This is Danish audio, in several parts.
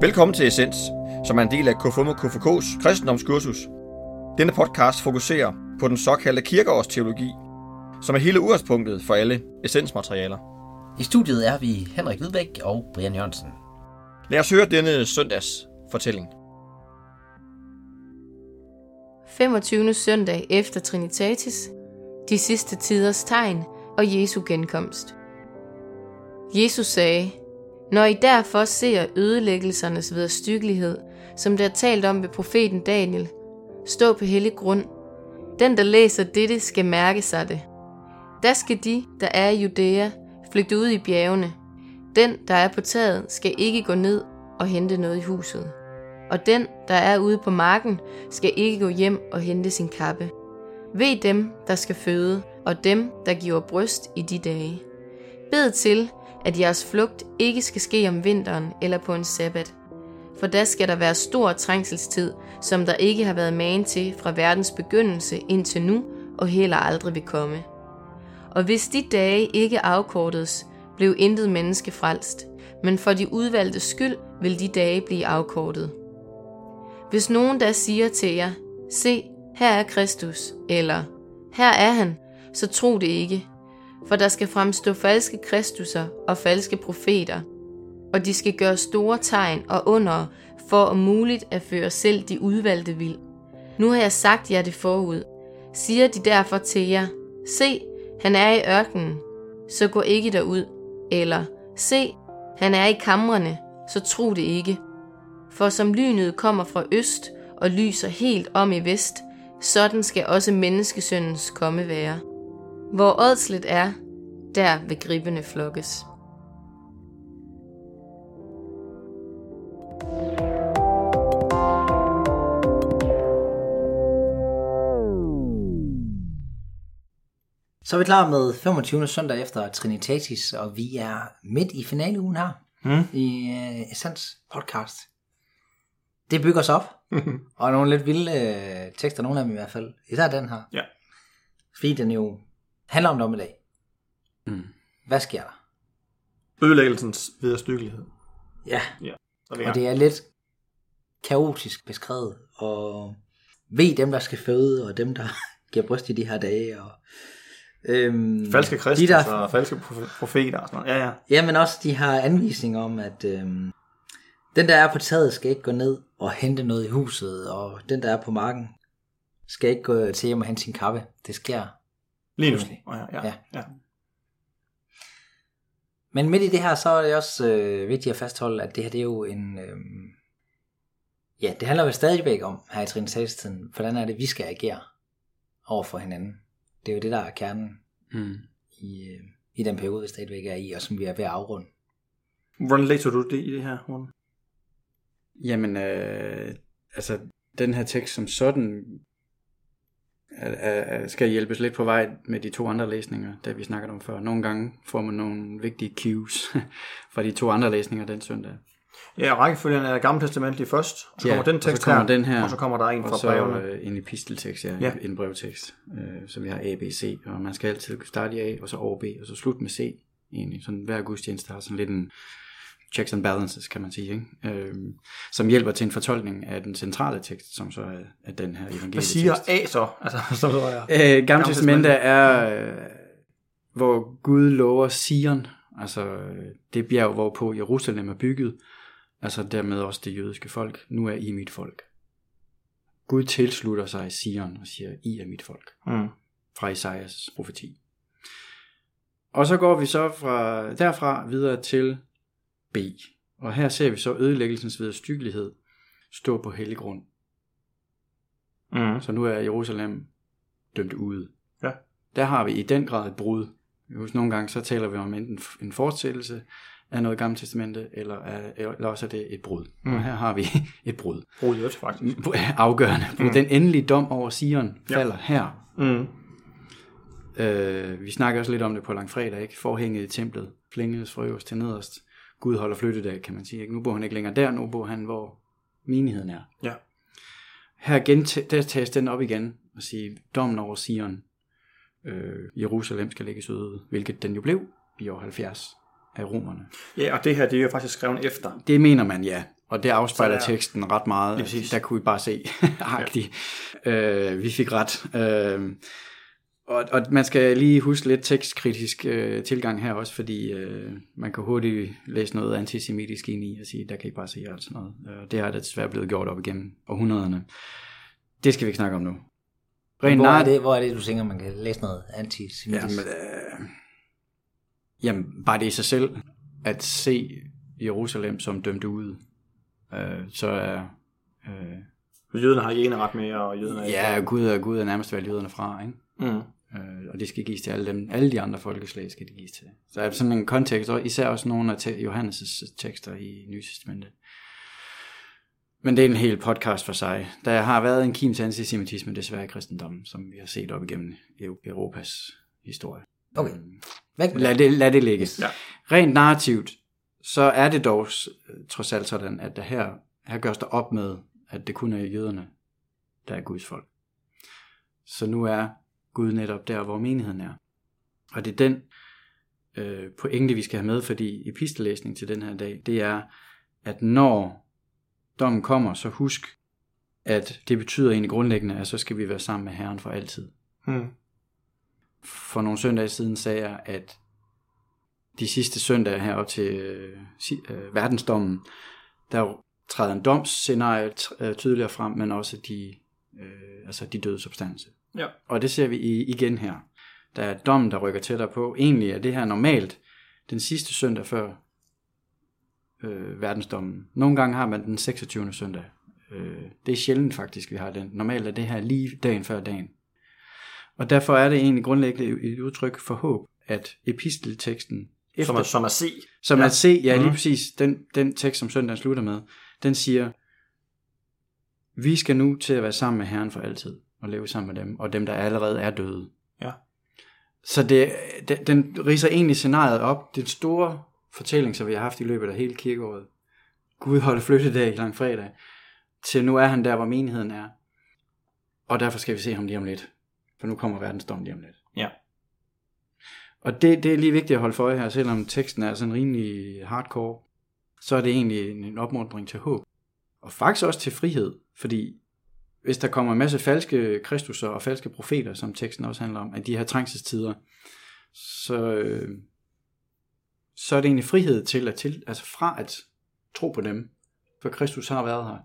Velkommen til Essens, som er en del af KFUM og KFK's kristendomskursus. Denne podcast fokuserer på den såkaldte kirkeårsteologi, som er hele udgangspunktet for alle essensmaterialer. I studiet er vi Henrik Hvidbæk og Brian Jørgensen. Lad os høre denne søndags fortælling. 25. søndag efter Trinitatis, de sidste tiders tegn og Jesu genkomst. Jesus sagde, når I derfor ser ødelæggelsernes vederstyggelighed, som der er talt om ved profeten Daniel, stå på hellig grund. Den, der læser dette, skal mærke sig det. Der skal de, der er i Judæa, flygte ud i bjergene. Den, der er på taget, skal ikke gå ned og hente noget i huset. Og den, der er ude på marken, skal ikke gå hjem og hente sin kappe. Ved dem, der skal føde, og dem, der giver bryst i de dage. Bed til, at jeres flugt ikke skal ske om vinteren eller på en sabbat. For da skal der være stor trængselstid, som der ikke har været magen til fra verdens begyndelse indtil nu, og heller aldrig vil komme. Og hvis de dage ikke afkortes, blev intet menneske frelst, men for de udvalgte skyld vil de dage blive afkortet. Hvis nogen der siger til jer, se, her er Kristus, eller her er han, så tro det ikke. For der skal fremstå falske kristusser og falske profeter, og de skal gøre store tegn og under for om muligt at føre selv de udvalgte vild. Nu har jeg sagt jer det forud. Siger de derfor til jer, se, han er i ørkenen, så gå ikke derud. Eller, se, han er i kamrene, så tro det ikke. For som lynet kommer fra øst og lyser helt om i vest, sådan skal også menneskesøndens komme være. Hvor ådslet er, der vil gribende flokkes. Så er vi klar med 25. søndag efter Trinitatis, og vi er midt i finaleugen her mm. i uh, Essence podcast. Det bygger os op, og nogle lidt vilde uh, tekster, nogle af dem i hvert fald. Især den her. Ja. Fordi den jo handler om dommedag. Mm. Hvad sker der? Ødelæggelsens vederstyggelighed. Ja, Ja. Og gang. det er lidt kaotisk beskrevet, og ved dem, der skal føde, og dem, der giver bryst i de her dage, og øhm, Falske kristus de der... og falske prof- profeter og sådan noget. Ja, ja. Ja, men også de har anvisninger om, at øhm, den, der er på taget, skal ikke gå ned og hente noget i huset, og den, der er på marken, skal ikke gå til hjem og hente sin kappe. Det sker. Lige nu. Ja, ja, Ja. ja. Men midt i det her, så er det også øh, vigtigt at fastholde, at det her det er jo en... Øhm, ja, det handler jo stadigvæk om her i Trinitatis-tiden, hvordan er det, vi skal agere over for hinanden. Det er jo det, der er kernen Mm. i, øh, i den periode, vi stadigvæk er i, og som vi er ved at afrunde. Hvordan læser du det i det her, Morten? Jamen, øh, altså, den her tekst som sådan skal hjælpes lidt på vej med de to andre læsninger, der vi snakkede om før. Nogle gange får man nogle vigtige cues fra de to andre læsninger den søndag. Ja, rækkefølgen er Gamle Testament først, og så Ja, kommer den og så tekst kommer her, den her, og så kommer der en fra og så brevene. øh, en episteltekst, ja, Ja. ja. en brevtekst, øh, så vi har A, B, C, og man skal altid starte i A, og så over B, og så slut med C, egentlig. Sådan hver gudstjeneste har sådan lidt en checks and balances, kan man sige, ikke? Øh, som hjælper til en fortolkning af den centrale tekst, som så er, er den her evangeliske Hvad siger A så? Altså, så ved jeg. Øh, Gamle Testamentet. Testamente er, øh, hvor Gud lover Sion, altså øh, det bjerg, hvorpå Jerusalem er bygget, altså dermed også det jødiske folk. Nu er I mit folk. Gud tilslutter sig Sion og siger, I er mit folk, Mm. fra Isaias profeti. Og så går vi så fra derfra videre til. Og her ser vi så ødelæggelsens vederstyggelighed stå på hellig grund. Mm. Så nu er Jerusalem dømt ude. Ja. Der har vi i den grad et brud. Hvis nogle gange så taler vi om enten en fortsættelse af noget gamle testamente, eller, er- eller også er det et brud. Mm. Og her har vi et brud. Roligt faktisk. Afgørende. Mm. Den endelige dom over Sion Ja. falder her. Mm. Øh, vi snakker også lidt om det på langfredag, ikke? Forhænget i templet, flængedes fra øverst til nederst. Gud holder flyttedag, kan man sige. Ikke? Nu bor han ikke længere der, nu bor han, hvor menigheden er. Ja. Her genta- der tages den op igen og siger, dommen over Sion, øh, Jerusalem skal lægges øde, hvilket den jo blev i år 70 af romerne. Ja, og det her, det er jo faktisk skrevet efter. Det mener man, ja. Og det afspejler der- teksten ret meget. Der kunne vi bare se, agtigt. Øh, vi fik ret. Øh, og, og man skal lige huske lidt tekstkritisk øh, tilgang her også, fordi øh, man kan hurtigt læse noget antisemitisk ind i og sige, der kan I bare se alt sådan noget. Øh, det har det desværre blevet gjort op igennem århundrederne. Det skal vi ikke snakke om nu. Rent Hvor er, det, hvor er det, du tænker, man kan læse noget antisemitisk? Jamen, øh, jamen, bare det i sig selv, at se Jerusalem som dømt ude, øh, så er... Øh, Jøderne har ikke ret med, og jøderne ja, Gud er, Gud er nærmest valgt jøderne fra, ikke? Mm. Øh, og det skal gives til alle dem, alle de andre folkeslag skal det gives til. Så er sådan en kontekst, og især også nogle af te- Johannes' tekster i Nye Testamentet. Men det er en hel podcast for sig. Der har været en kim til antisemitisme desværre i kristendommen, som vi har set op igennem Eu- Europas historie. Okay. Væk med Lad det. lad det ligge. Ja. Rent narrativt, så er det dog trods alt sådan, at der her, her gørs der op med, at det kun er jøderne, der er Guds folk. Så nu er Gud netop der, hvor menigheden er. Og det er den øh, pointe, vi skal have med, fordi epistellæsning til den her dag, det er, at når dommen kommer, så husk, at det betyder egentlig grundlæggende, at så skal vi være sammen med Herren for altid Mm. for nogle søndage siden sagde jeg, at de sidste søndage her op til øh, øh, verdensdommen, der træder en domsscenarie øh, tydeligere frem, men også de, øh, altså de døde substanser. Ja. Og det ser vi igen her. Der er dommen, der rykker tættere på. Egentlig er det her normalt den sidste søndag før øh, verdensdommen. Nogle gange har man den 26. søndag. Øh, det er sjældent faktisk, vi har den. Normalt er det her lige dagen før dagen. Og derfor er det egentlig grundlæggende et udtryk for håb, at epistelteksten, efter, Som, at, som at se. som ja. at se, ja lige Mhm. præcis, den, den tekst, som søndagen slutter med, den siger, vi skal nu til at være sammen med Herren for altid, og leve sammen med dem, og dem, der allerede er døde. Ja. Så det, den, den riser egentlig scenariet op, den store fortælling, som vi har haft i løbet af hele kirkeåret. Gud holdt flyttedag lang fredag, til nu er han der, hvor menigheden er. Og derfor skal vi se ham lige om lidt. For nu kommer verdensdom lige om lidt. Ja. Og det, det er lige vigtigt at holde for øje her, selvom teksten er sådan rimelig hardcore, så er det egentlig en, en opmuntring til håb. Og faktisk også til frihed, fordi hvis der kommer en masse falske kristusser og falske profeter, som teksten også handler om, at de her trængselstider, så, øh, så er det egentlig frihed til at til, altså fra at tro på dem, for Kristus har været her,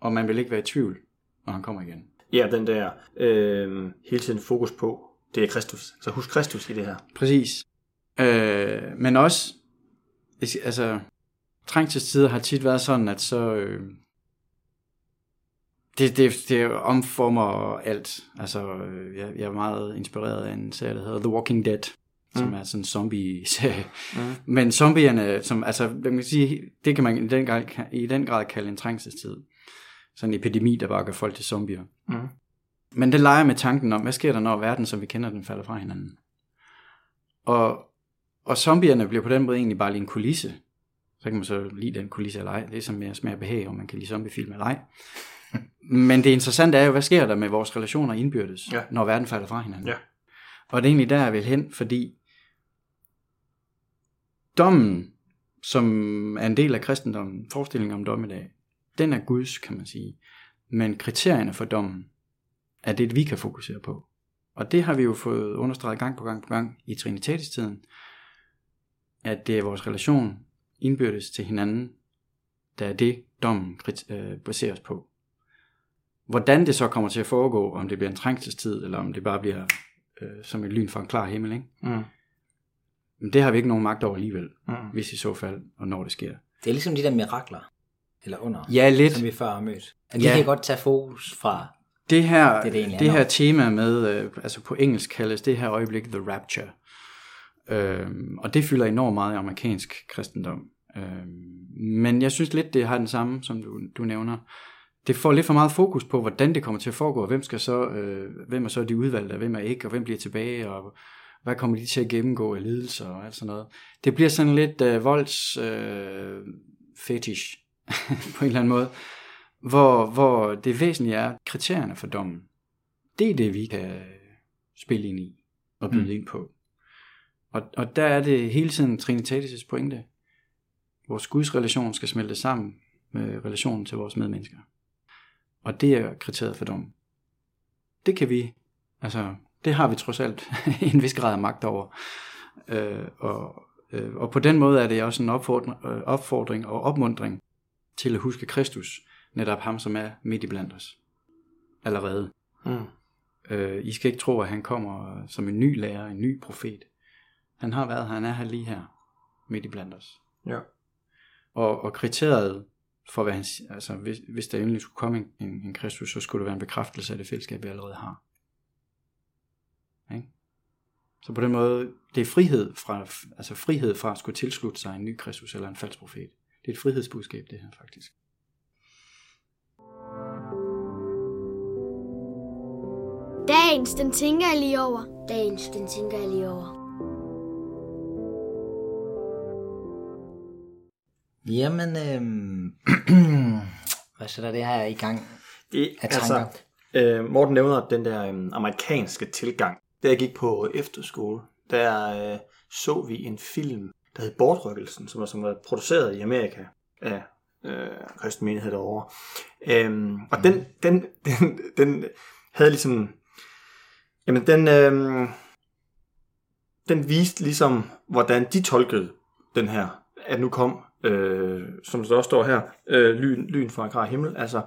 og man vil ikke være i tvivl, når han kommer igen. Ja, den der øh, hele tiden fokus på, det er Kristus. Så husk Kristus i det her. Præcis. Øh, men også, altså, trængselstider har tit været sådan, at så, øh, det, det, det omformer alt. Altså, øh, jeg, jeg er meget inspireret af en serie, der hedder The Walking Dead, som Mm. er sådan en zombie-serie. Mm. Men zombierne, som, altså, man kan sige, det kan man i den, grad, i den grad kalde en trængselstid. Sådan en epidemi, der bare gør folk til zombier. Mm. Men det leger med tanken om, hvad sker der, når verden, som vi kender den, falder fra hinanden. Og, og zombierne bliver på den måde egentlig bare lige en kulisse. Så kan man så lide den kulisse eller ej. Det er som mere smag og behag, om man kan lide zombiefilm eller ej. Men det interessante er jo, hvad sker der med vores relationer indbyrdes, Ja. når verden falder fra hinanden. Ja. Og det er egentlig der, jeg vil hen, fordi dommen, som er en del af kristendommen, forestillingen om dommedag, den er Guds, kan man sige. Men kriterierne for dommen er det, vi kan fokusere på. Og det har vi jo fået understreget gang på gang på gang i Trinitatis-tiden, at det er vores relation indbyrdes til hinanden, der er det, dommen øh, baseres på. Hvordan det så kommer til at foregå, om det bliver en trængselstid, eller om det bare bliver øh, som et lyn fra en klar himmel, ikke? Mm. Men det har vi ikke nogen magt over alligevel, Mm. hvis i så fald, og når det sker. Det er ligesom de der mirakler, eller under, Ja, lidt. som vi før har mødt. At de Ja. kan godt tage fokus fra, Det her, Det det, det her tema med, øh, altså på engelsk kaldes det her øjeblik The Rapture. Øhm, og det fylder enormt meget i amerikansk kristendom. Øhm, men jeg synes lidt, det har den samme, som du, du nævner. Det får lidt for meget fokus på, hvordan det kommer til at foregå, og hvem, skal så, øh, hvem er så de udvalgte, og hvem er ikke, og hvem bliver tilbage, og hvad kommer de til at gennemgå af lidelser og alt sådan noget. Det bliver sådan lidt øh, volds øh, fetish på en eller anden måde hvor, hvor det væsentlige er kriterierne for dommen. Det er det, vi kan spille ind i og byde Mm. ind på. Og, og der er det hele tiden Trinitatis' pointe. Vores Guds relation skal smelte sammen med relationen til vores medmennesker. Og det er kriteriet for dom. Det kan vi, altså, det har vi trods alt en vis grad af magt over. Øh, og, øh, og på den måde er det også en opfordring, øh, opfordring og opmundring til at huske Kristus, netop ham, som er midt i blandt os. Allerede. Mm. Øh, I skal ikke tro, at han kommer som en ny lærer, en ny profet. Han har været her, han er her lige her, midt i blandt os. Ja. Og, og kriteriet for, hvad han, altså hvis, hvis der endelig skulle komme en, en, en Kristus, så skulle det være en bekræftelse af det fællesskab, vi allerede har. Ikke? Så på den måde, det er frihed fra, altså frihed fra at skulle tilslutte sig en ny Kristus eller en falsk profet. Det er et frihedsbudskab, det her faktisk. Dagens, den tænker jeg lige over. Dagens, den tænker jeg lige over. Jamen, øhm, hvad sætter det her i gang? Det, Af altså, tanker. øh, Morten nævner den der øh, amerikanske tilgang. Da jeg gik på efterskole, der øh, så vi en film, der hed Bortrykkelsen, som var, som var produceret i Amerika af øh, kristen menighed derovre. Øhm, og den, den, den, den havde ligesom... Jamen, den, øh, den viste ligesom, hvordan de tolkede den her, at nu kom, øh, som der også står her, øh, lyn, lyn fra en klar himmel. Altså,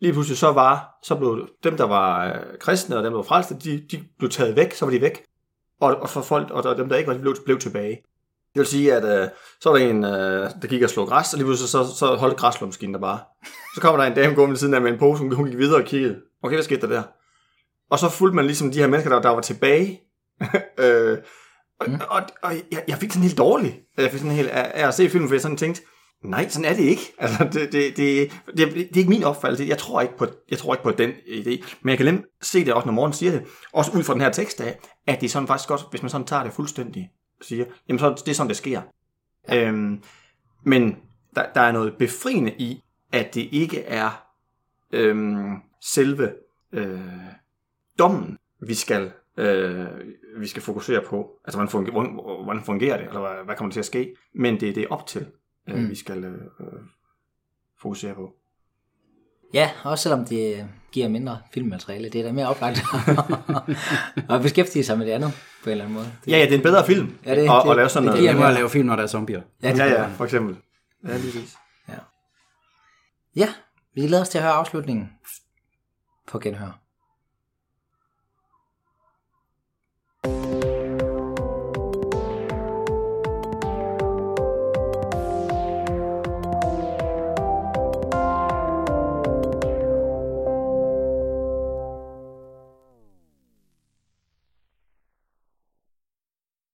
lige pludselig så var, så blev dem, der var øh, kristne og dem, der var frelste, de, de blev taget væk, så var de væk. Og, og for folk, og der, dem, der ikke var, de blev, blev tilbage. Det vil sige, at øh, så var der en, øh, der gik og slog græs, og lige pludselig så, så holdt græslåmaskinen der bare. Så kommer der en dame gående ved siden af med en pose, hun, hun gik videre og kiggede. Okay, hvad skete der der? Og så fulgte man ligesom de her mennesker, der, der var tilbage. øh, og, mm. og, og jeg, jeg fik sådan helt dårligt. Jeg fik sådan helt af, at se filmen, for jeg sådan tænkte, nej, sådan er det ikke. Altså, det, det, det, det, det er ikke min opfattelse. Jeg tror ikke, på, jeg tror ikke på den idé. Men jeg kan nemt se det også, når morgen siger det. Også ud fra den her tekst af, at det er sådan faktisk godt, hvis man sådan tager det fuldstændig, siger, jamen så det er sådan, det sker. Ja. Øhm, men der, der er noget befriende i, at det ikke er øhm, selve øh, dommen, vi skal, øh, vi skal fokusere på. Altså, hvordan fungerer, hvordan, fungerer det, eller hvad, hvad kommer der til at ske? Men det er det op til, øh, mm. vi skal øh, øh, fokusere på. Ja, også selvom det giver mindre filmmateriale, det er da mere oplagt at beskæftige sig med det andet på en eller anden måde. Det, Ja, ja, det er en bedre film. Ja, det- og, det- og lave sådan det noget. Det er at lave film, når der er zombier. ja, det, Ja, ja, for eksempel. Ja, lige præcis. ja, vi glæder os til at høre afslutningen på genhør.